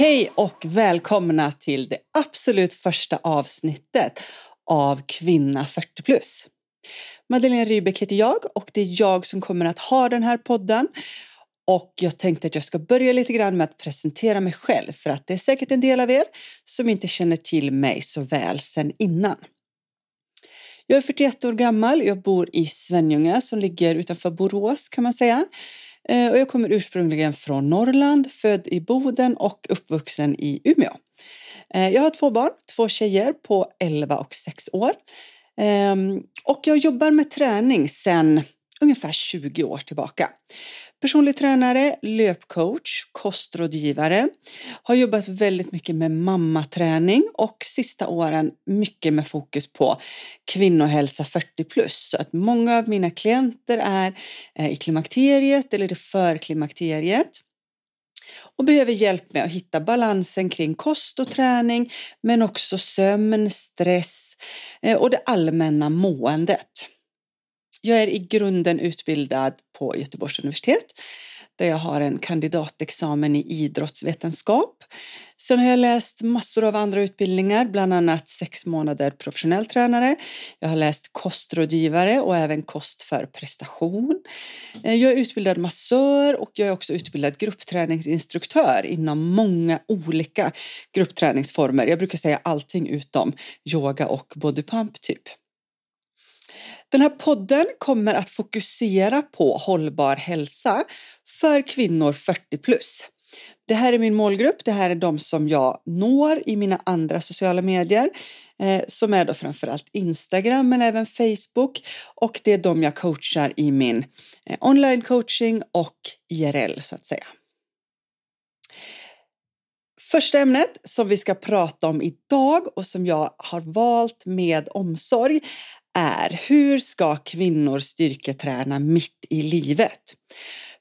Hej och välkomna till det absolut första avsnittet av Kvinna 40 plus. Madeleine Rybeck heter jag och det är jag som kommer att ha den här podden. Och jag tänkte att jag ska börja lite grann med att presentera mig själv för att det är säkert en del av er som inte känner till mig så väl sedan innan. Jag är 41 år gammal. Jag bor i Svenljunga som ligger utanför Borås kan man säga. Eh, och jag kommer ursprungligen från Norrland, född i Boden och uppvuxen i Umeå. Eh, jag har två barn, två tjejer på 11 och 6 år. Ehm, och jag jobbar med träning sedan ungefär 20 år tillbaka. Personlig tränare, löpcoach, kostrådgivare. Har jobbat väldigt mycket med mammaträning och sista åren mycket med fokus på kvinnohälsa 40 plus. Så att många av mina klienter är eh, i klimakteriet eller i förklimakteriet och behöver hjälp med att hitta balansen kring kost och träning men också sömn, stress eh, och det allmänna måendet. Jag är i grunden utbildad på Göteborgs universitet där jag har en kandidatexamen i idrottsvetenskap. Sen har jag läst massor av andra utbildningar, bland annat sex månader professionell tränare. Jag har läst kostrådgivare och även kost för prestation. Eh, jag är utbildad massör och jag är också utbildad gruppträningsinstruktör inom många olika gruppträningsformer. Jag brukar säga allting utom yoga och bodypump typ. Den här podden kommer att fokusera på hållbar hälsa för kvinnor 40 plus. Det här är min målgrupp. Det här är de som jag når i mina andra sociala medier eh, som är då framförallt Instagram men även Facebook och det är de jag coachar i min eh, online coaching och IRL så att säga. Första ämnet som vi ska prata om idag och som jag har valt med omsorg är hur ska kvinnor styrketräna mitt i livet?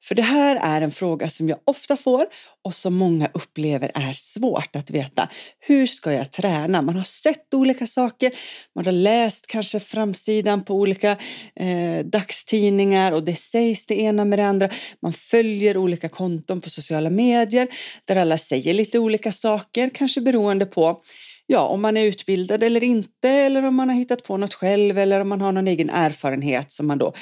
För det här är en fråga som jag ofta får och som många upplever är svårt att veta. Hur ska jag träna? Man har sett olika saker, man har läst kanske framsidan på olika eh, dagstidningar och det sägs det ena med det andra. Man följer olika konton på sociala medier där alla säger lite olika saker, kanske beroende på ja, om man är utbildad eller inte eller om man har hittat på något själv eller om man har någon egen erfarenhet som man då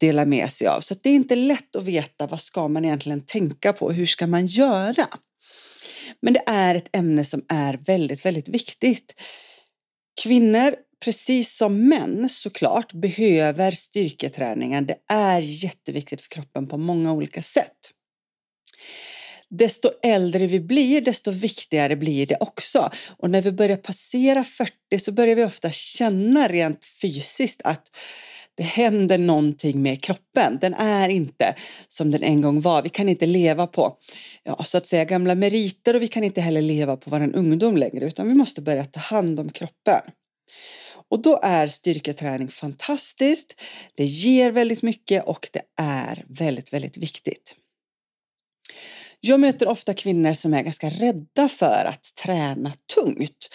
delar med sig av. Så det är inte lätt att veta vad ska man egentligen tänka på, hur ska man göra? Men det är ett ämne som är väldigt, väldigt viktigt. Kvinnor, precis som män såklart, behöver styrketräningen. Det är jätteviktigt för kroppen på många olika sätt desto äldre vi blir, desto viktigare blir det också. Och när vi börjar passera 40 så börjar vi ofta känna rent fysiskt att det händer någonting med kroppen. Den är inte som den en gång var. Vi kan inte leva på ja, så att säga gamla meriter och vi kan inte heller leva på vår ungdom längre utan vi måste börja ta hand om kroppen. Och då är styrketräning fantastiskt. Det ger väldigt mycket och det är väldigt, väldigt viktigt. Jag möter ofta kvinnor som är ganska rädda för att träna tungt.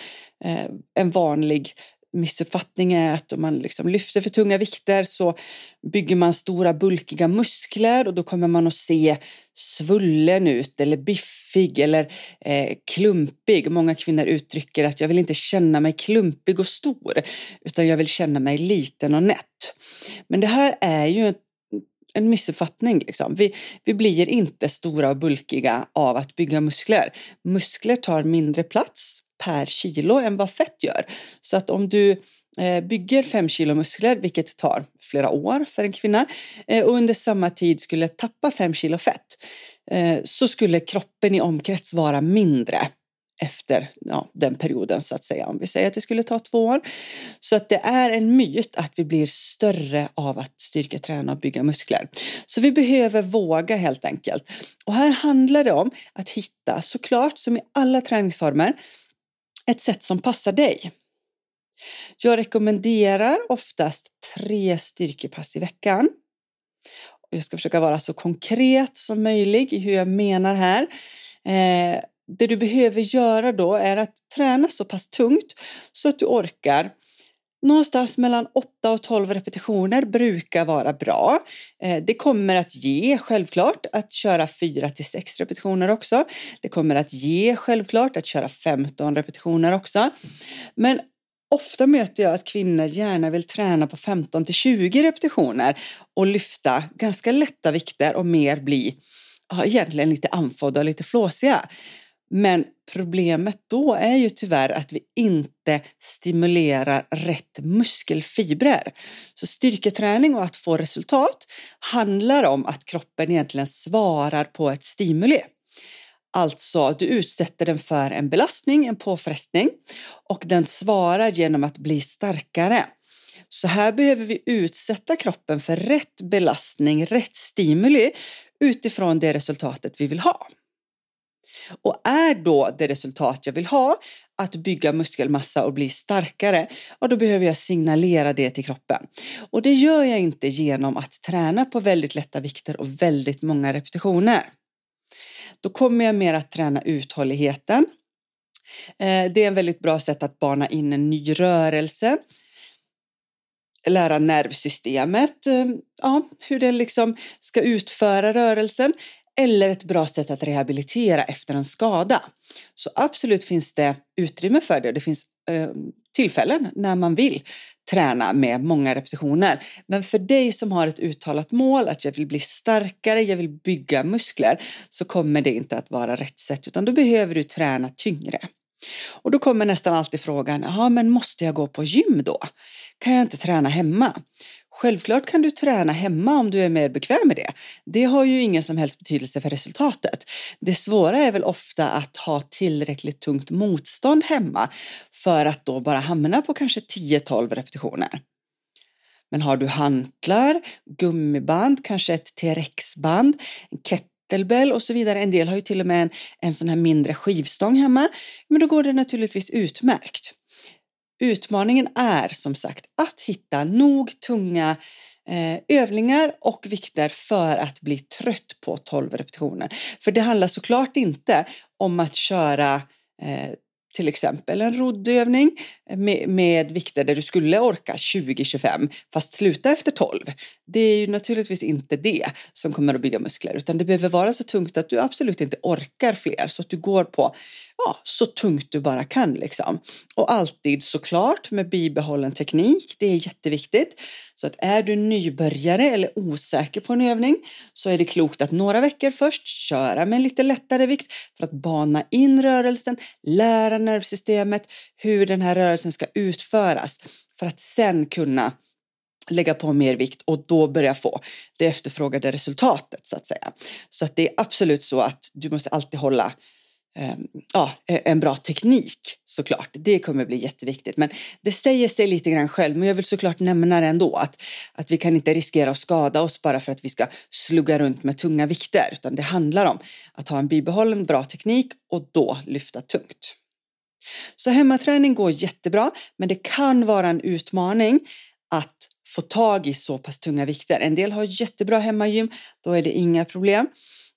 Eh, en vanlig missuppfattning är att om man liksom lyfter för tunga vikter så bygger man stora bulkiga muskler och då kommer man att se svullen ut eller biffig eller eh, klumpig. Många kvinnor uttrycker att jag vill inte känna mig klumpig och stor utan jag vill känna mig liten och nätt. Men det här är ju en missuppfattning. Liksom. Vi, vi blir inte stora och bulkiga av att bygga muskler. Muskler tar mindre plats per kilo än vad fett gör. Så att om du eh, bygger fem kilo muskler, vilket tar flera år för en kvinna, eh, och under samma tid skulle tappa fem kilo fett, eh, så skulle kroppen i omkrets vara mindre efter ja, den perioden så att säga. Om vi säger att det skulle ta två år. Så att det är en myt att vi blir större av att styrketräna och bygga muskler. Så vi behöver våga helt enkelt. Och här handlar det om att hitta såklart som i alla träningsformer ett sätt som passar dig. Jag rekommenderar oftast tre styrkepass i veckan. Jag ska försöka vara så konkret som möjligt i hur jag menar här. Eh, det du behöver göra då är att träna så pass tungt så att du orkar Någonstans mellan 8 och 12 repetitioner brukar vara bra. Eh, det kommer att ge självklart att köra 4 till 6 repetitioner också. Det kommer att ge självklart att köra 15 repetitioner också. Men ofta möter jag att kvinnor gärna vill träna på 15 till 20 repetitioner och lyfta ganska lätta vikter och mer bli ja, egentligen lite andfådda och lite flåsiga. Men problemet då är ju tyvärr att vi inte stimulerar rätt muskelfibrer. Så styrketräning och att få resultat handlar om att kroppen egentligen svarar på ett stimuli. Alltså, du utsätter den för en belastning, en påfrestning och den svarar genom att bli starkare. Så här behöver vi utsätta kroppen för rätt belastning, rätt stimuli utifrån det resultatet vi vill ha. Och är då det resultat jag vill ha att bygga muskelmassa och bli starkare, och då behöver jag signalera det till kroppen. Och det gör jag inte genom att träna på väldigt lätta vikter och väldigt många repetitioner. Då kommer jag mer att träna uthålligheten. Eh, det är en väldigt bra sätt att bana in en ny rörelse. Lära nervsystemet, eh, ja, hur det liksom ska utföra rörelsen eller ett bra sätt att rehabilitera efter en skada. Så absolut finns det utrymme för det. Det finns eh, tillfällen när man vill träna med många repetitioner. Men för dig som har ett uttalat mål att jag vill bli starkare, jag vill bygga muskler, så kommer det inte att vara rätt sätt, utan då behöver du träna tyngre. Och då kommer nästan alltid frågan, ja men måste jag gå på gym då? Kan jag inte träna hemma? Självklart kan du träna hemma om du är mer bekväm med det. Det har ju ingen som helst betydelse för resultatet. Det svåra är väl ofta att ha tillräckligt tungt motstånd hemma för att då bara hamna på kanske 10-12 repetitioner. Men har du hantlar, gummiband, kanske ett TRX-band, en kettlebell och så vidare. En del har ju till och med en, en sån här mindre skivstång hemma. Men då går det naturligtvis utmärkt. Utmaningen är som sagt att hitta nog tunga eh, övningar och vikter för att bli trött på 12 repetitioner. För det handlar såklart inte om att köra eh, till exempel en roddövning med, med vikter där du skulle orka 20-25 fast sluta efter 12. Det är ju naturligtvis inte det som kommer att bygga muskler utan det behöver vara så tungt att du absolut inte orkar fler så att du går på ja, så tungt du bara kan liksom. Och alltid såklart med bibehållen teknik. Det är jätteviktigt. Så att är du nybörjare eller osäker på en övning så är det klokt att några veckor först köra med en lite lättare vikt för att bana in rörelsen, lära nervsystemet hur den här rörelsen ska utföras för att sen kunna lägga på mer vikt och då börja få det efterfrågade resultatet så att säga. Så att det är absolut så att du måste alltid hålla ehm, ja, e-, en bra teknik såklart. Det kommer bli jätteviktigt. Men det säger sig lite grann själv. Men jag vill såklart nämna det ändå. Att, att vi kan inte riskera att skada oss bara för att vi ska slugga runt med tunga vikter. Utan det handlar om att ha en bibehållen bra teknik och då lyfta tungt. Så hemmaträning går jättebra. Men det kan vara en utmaning att få tag i så pass tunga vikter. En del har jättebra hemmagym. Då är det inga problem.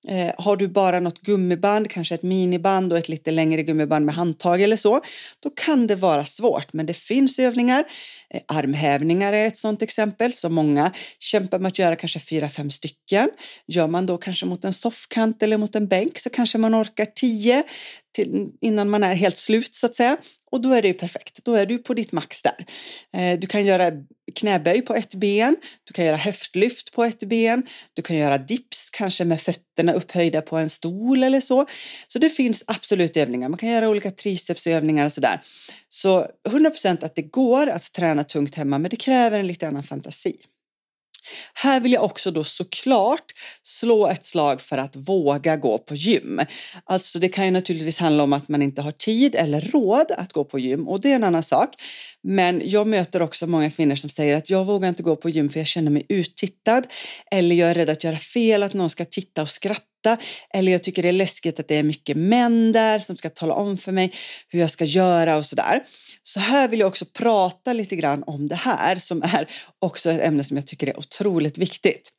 Eh, har du bara något gummiband, kanske ett miniband och ett lite längre gummiband med handtag eller så, då kan det vara svårt. Men det finns övningar. Eh, armhävningar är ett sådant exempel som många kämpar med att göra kanske fyra, fem stycken. Gör man då kanske mot en soffkant eller mot en bänk så kanske man orkar tio till, innan man är helt slut så att säga. Och då är det ju perfekt. Då är du på ditt max där. Eh, du kan göra knäböj på ett ben. Du kan göra höftlyft på ett ben. Du kan göra dips, kanske med fötterna upphöjda på en stol eller så. Så det finns absolut övningar. Man kan göra olika tricepsövningar och sådär. Så 100% att det går att träna tungt hemma, men det kräver en lite annan fantasi. Här vill jag också då såklart slå ett slag för att våga gå på gym. Alltså det kan ju naturligtvis handla om att man inte har tid eller råd att gå på gym och det är en annan sak. Men jag möter också många kvinnor som säger att jag vågar inte gå på gym för jag känner mig uttittad eller jag är rädd att göra fel, att någon ska titta och skratta eller jag tycker det är läskigt att det är mycket män där som ska tala om för mig hur jag ska göra och sådär. Så här vill jag också prata lite grann om det här som är också ett ämne som jag tycker är otroligt viktigt.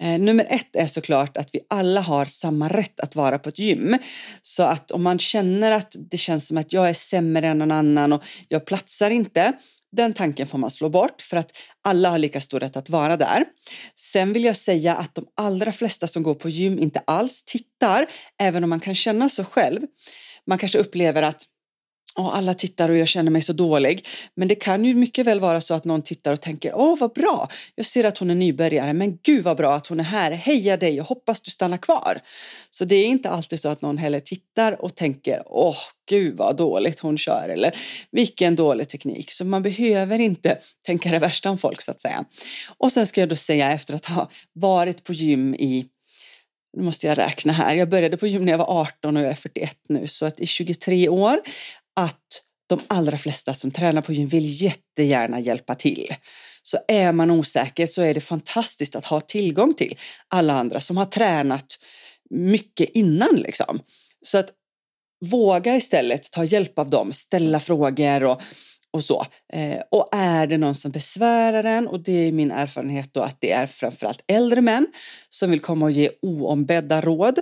Eh, nummer ett är såklart att vi alla har samma rätt att vara på ett gym. Så att om man känner att det känns som att jag är sämre än någon annan och jag platsar inte, den tanken får man slå bort för att alla har lika stor rätt att vara där. Sen vill jag säga att de allra flesta som går på gym inte alls tittar, även om man kan känna så själv. Man kanske upplever att och alla tittar och jag känner mig så dålig. Men det kan ju mycket väl vara så att någon tittar och tänker åh vad bra, jag ser att hon är nybörjare men gud vad bra att hon är här, heja dig och hoppas du stannar kvar. Så det är inte alltid så att någon heller tittar och tänker åh gud vad dåligt hon kör eller vilken dålig teknik. Så man behöver inte tänka det värsta om folk så att säga. Och sen ska jag då säga efter att ha varit på gym i nu måste jag räkna här. Jag började på gym när jag var 18 och jag är 41 nu så att i 23 år att de allra flesta som tränar på gym vill jättegärna hjälpa till. Så är man osäker så är det fantastiskt att ha tillgång till alla andra som har tränat mycket innan liksom. Så att våga istället ta hjälp av dem, ställa frågor och, och så. Eh, och är det någon som besvärar en och det är min erfarenhet då att det är framförallt äldre män som vill komma och ge oombedda råd.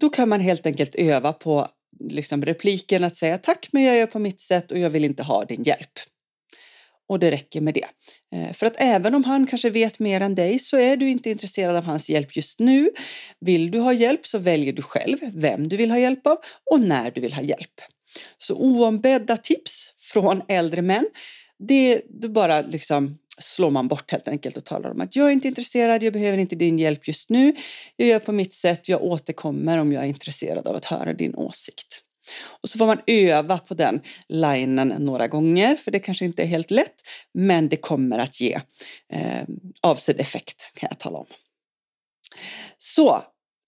Då kan man helt enkelt öva på liksom repliken att säga tack men jag gör på mitt sätt och jag vill inte ha din hjälp. Och det räcker med det. Eh, för att även om han kanske vet mer än dig så är du inte intresserad av hans hjälp just nu. Vill du ha hjälp så väljer du själv vem du vill ha hjälp av och när du vill ha hjälp. Så oombedda tips från äldre män, det, det bara liksom slår man bort helt enkelt och talar om att jag är inte intresserad, jag behöver inte din hjälp just nu. Jag gör på mitt sätt, jag återkommer om jag är intresserad av att höra din åsikt. Och så får man öva på den linen några gånger, för det kanske inte är helt lätt, men det kommer att ge eh, avsedd effekt kan jag tala om. Så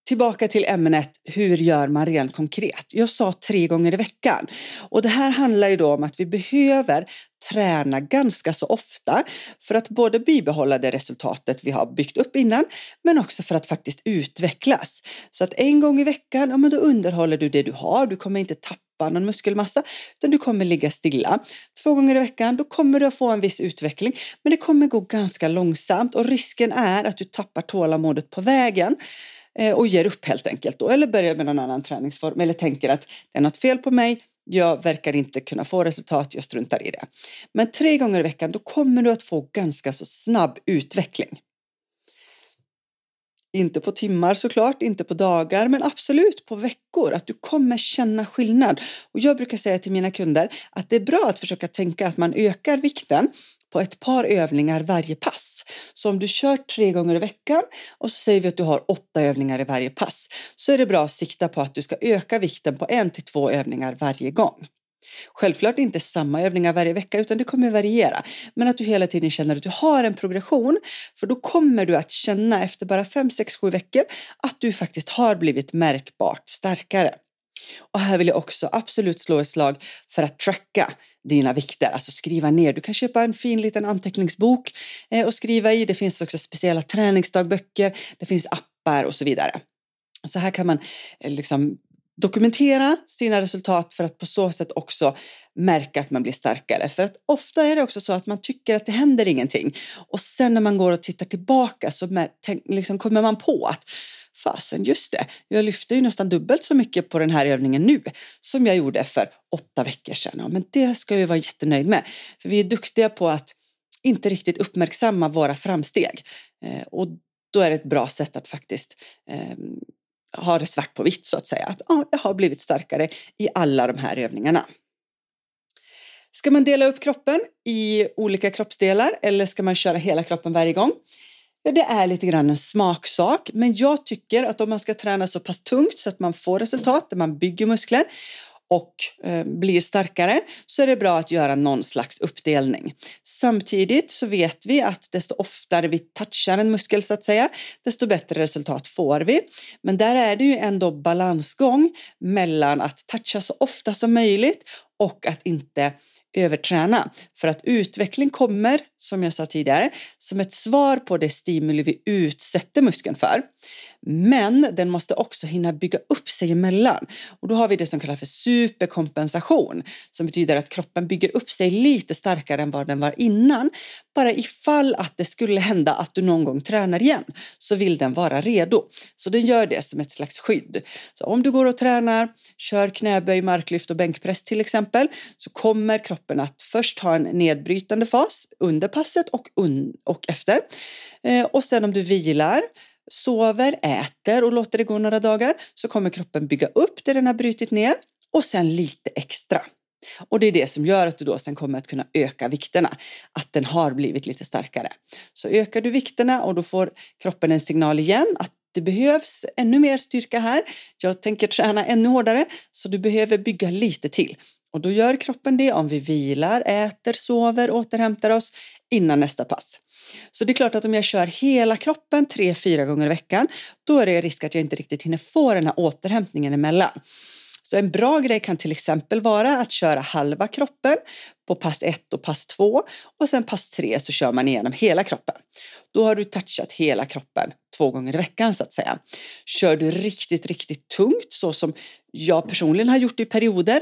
Tillbaka till ämnet, hur gör man rent konkret? Jag sa tre gånger i veckan. Och det här handlar ju då om att vi behöver träna ganska så ofta för att både bibehålla det resultatet vi har byggt upp innan men också för att faktiskt utvecklas. Så att en gång i veckan, ja men då underhåller du det du har. Du kommer inte tappa någon muskelmassa utan du kommer ligga stilla. Två gånger i veckan, då kommer du att få en viss utveckling men det kommer gå ganska långsamt och risken är att du tappar tålamodet på vägen. Eh, och ger upp helt enkelt då eller börjar med någon annan träningsform eller tänker att det är något fel på mig. Jag verkar inte kunna få resultat, jag struntar i det. Men tre gånger i veckan, då kommer du att få ganska så snabb utveckling. Inte på timmar såklart, inte på dagar, men absolut på veckor. Att du kommer känna skillnad. Och jag brukar säga till mina kunder att det är bra att försöka tänka att man ökar vikten på ett par övningar varje pass. Så om du kör tre gånger i veckan och så säger vi att du har åtta övningar i varje pass så är det bra att sikta på att du ska öka vikten på en till två övningar varje gång. Självklart inte samma övningar varje vecka utan det kommer variera. Men att du hela tiden känner att du har en progression för då kommer du att känna efter bara 5, 6, 7 veckor att du faktiskt har blivit märkbart starkare. Och här vill jag också absolut slå ett slag för att tracka dina vikter, alltså skriva ner. Du kan köpa en fin liten anteckningsbok eh, och skriva i. Det finns också speciella träningsdagböcker, det finns appar och så vidare. Så här kan man eh, liksom dokumentera sina resultat för att på så sätt också märka att man blir starkare. För att ofta är det också så att man tycker att det händer ingenting och sen när man går och tittar tillbaka så liksom kommer man på att fasen just det, jag lyfter ju nästan dubbelt så mycket på den här övningen nu som jag gjorde för åtta veckor sedan. Ja, men det ska jag ju vara jättenöjd med. För vi är duktiga på att inte riktigt uppmärksamma våra framsteg. Eh, och då är det ett bra sätt att faktiskt eh, ha det svart på vitt så att säga. Att ja, jag har blivit starkare i alla de här övningarna. Ska man dela upp kroppen i olika kroppsdelar eller ska man köra hela kroppen varje gång? Det är lite grann en smaksak, men jag tycker att om man ska träna så pass tungt så att man får resultat, där man bygger muskler och eh, blir starkare så är det bra att göra någon slags uppdelning. Samtidigt så vet vi att desto oftare vi touchar en muskel så att säga, desto bättre resultat får vi. Men där är det ju ändå balansgång mellan att toucha så ofta som möjligt och att inte överträna. För att utveckling kommer, som jag sa tidigare, som ett svar på det stimuli vi utsätter muskeln för. Men den måste också hinna bygga upp sig emellan. Och då har vi det som kallas för superkompensation som betyder att kroppen bygger upp sig lite starkare än vad den var innan. Bara ifall att det skulle hända att du någon gång tränar igen så vill den vara redo. Så den gör det som ett slags skydd. Så om du går och tränar, kör knäböj, marklyft och bänkpress till exempel så kommer kroppen att först ha en nedbrytande fas under passet och, un och efter. Eh, och sen om du vilar sover, äter och låter det gå några dagar så kommer kroppen bygga upp det den har brutit ner och sen lite extra. Och det är det som gör att du då sen kommer att kunna öka vikterna, att den har blivit lite starkare. Så ökar du vikterna och då får kroppen en signal igen att det behövs ännu mer styrka här. Jag tänker träna ännu hårdare så du behöver bygga lite till. Och då gör kroppen det om vi vilar, äter, sover, återhämtar oss innan nästa pass. Så det är klart att om jag kör hela kroppen tre, fyra gånger i veckan, då är det risk att jag inte riktigt hinner få den här återhämtningen emellan. Så en bra grej kan till exempel vara att köra halva kroppen på pass 1 och pass 2 och sen pass 3 så kör man igenom hela kroppen. Då har du touchat hela kroppen två gånger i veckan så att säga. Kör du riktigt, riktigt tungt så som jag personligen har gjort i perioder,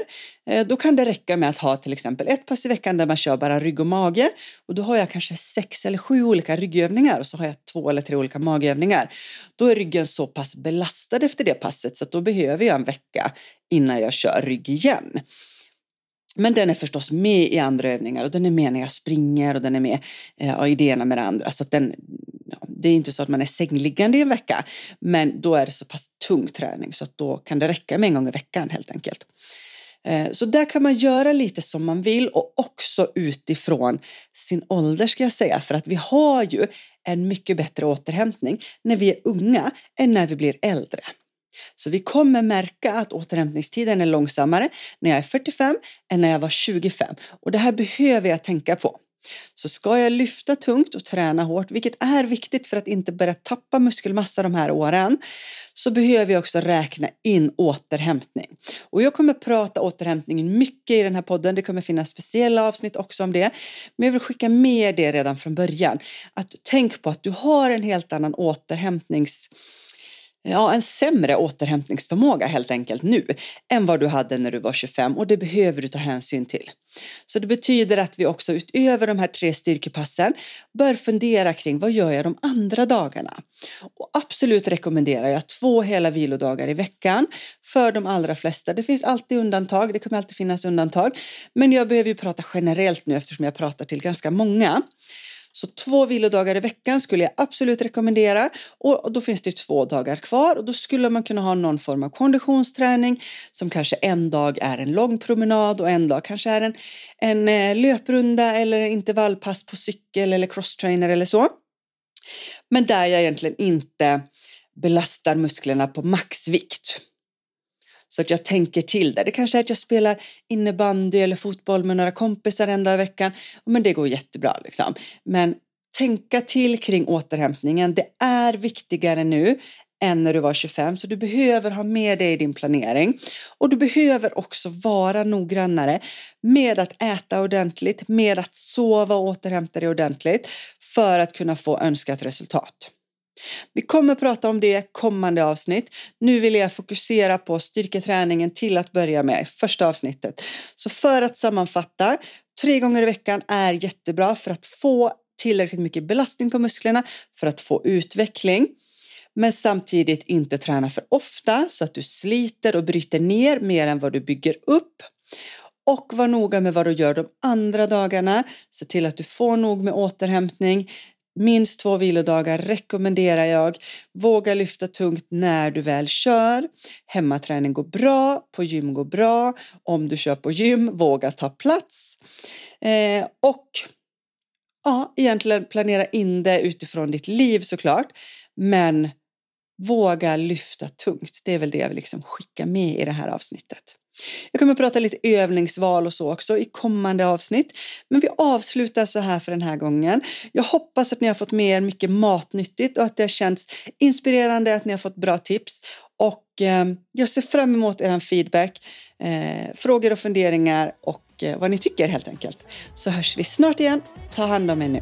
eh, då kan det räcka med att ha till exempel ett pass i veckan där man kör bara rygg och mage och då har jag kanske sex eller sju olika ryggövningar och så har jag två eller tre olika magövningar. Då är ryggen så pass belastad efter det passet så att då behöver jag en vecka innan jag kör rygg igen. Men den är förstås med i andra övningar och den är med när jag springer och den är med eh, i det ena med det andra. Så den, ja, det är inte så att man är sängliggande i en vecka, men då är det så pass tung träning så att då kan det räcka med en gång i veckan helt enkelt. Eh, så där kan man göra lite som man vill och också utifrån sin ålder ska jag säga för att vi har ju en mycket bättre återhämtning när vi är unga än när vi blir äldre. Så vi kommer märka att återhämtningstiden är långsammare när jag är 45 än när jag var 25 och det här behöver jag tänka på. Så ska jag lyfta tungt och träna hårt, vilket är viktigt för att inte börja tappa muskelmassa de här åren, så behöver jag också räkna in återhämtning. Och jag kommer prata återhämtning mycket i den här podden. Det kommer finnas speciella avsnitt också om det. Men jag vill skicka med det redan från början. Att tänk på att du har en helt annan återhämtnings ja, en sämre återhämtningsförmåga helt enkelt nu än vad du hade när du var 25 och det behöver du ta hänsyn till. Så det betyder att vi också utöver de här tre styrkepassen bör fundera kring vad gör jag de andra dagarna? Och absolut rekommenderar jag två hela vilodagar i veckan för de allra flesta. Det finns alltid undantag, det kommer alltid finnas undantag, men jag behöver ju prata generellt nu eftersom jag pratar till ganska många. Så två vilodagar i veckan skulle jag absolut rekommendera och då finns det två dagar kvar och då skulle man kunna ha någon form av konditionsträning som kanske en dag är en lång promenad och en dag kanske är en, en eh, löprunda eller intervallpass på cykel eller crosstrainer eller så. Men där jag egentligen inte belastar musklerna på maxvikt. Så att jag tänker till det. Det kanske är att jag spelar innebandy eller fotboll med några kompisar en dag i veckan. Men det går jättebra liksom. Men tänka till kring återhämtningen. Det är viktigare nu än när du var 25 så du behöver ha med det i din planering och du behöver också vara noggrannare med att äta ordentligt, med att sova och återhämta dig ordentligt för att kunna få önskat resultat. Vi kommer prata om det kommande avsnitt. Nu vill jag fokusera på styrketräningen till att börja med i första avsnittet. Så för att sammanfatta, tre gånger i veckan är jättebra för att få tillräckligt mycket belastning på musklerna för att få utveckling. Men samtidigt inte träna för ofta så att du sliter och bryter ner mer än vad du bygger upp. Och var noga med vad du gör de andra dagarna. Se till att du får nog med återhämtning. Minst två vilodagar rekommenderar jag. Våga lyfta tungt när du väl kör. Hemmaträning går bra, på gym går bra. Om du kör på gym, våga ta plats. Eh, och ja, egentligen planera in det utifrån ditt liv såklart. Men våga lyfta tungt. Det är väl det jag vill liksom skicka med i det här avsnittet. Jag kommer att prata lite övningsval och så också i kommande avsnitt. Men vi avslutar så här för den här gången. Jag hoppas att ni har fått med er mycket matnyttigt och att det har känts inspirerande, att ni har fått bra tips. Och eh, jag ser fram emot er feedback, eh, frågor och funderingar och eh, vad ni tycker helt enkelt. Så hörs vi snart igen. Ta hand om er nu.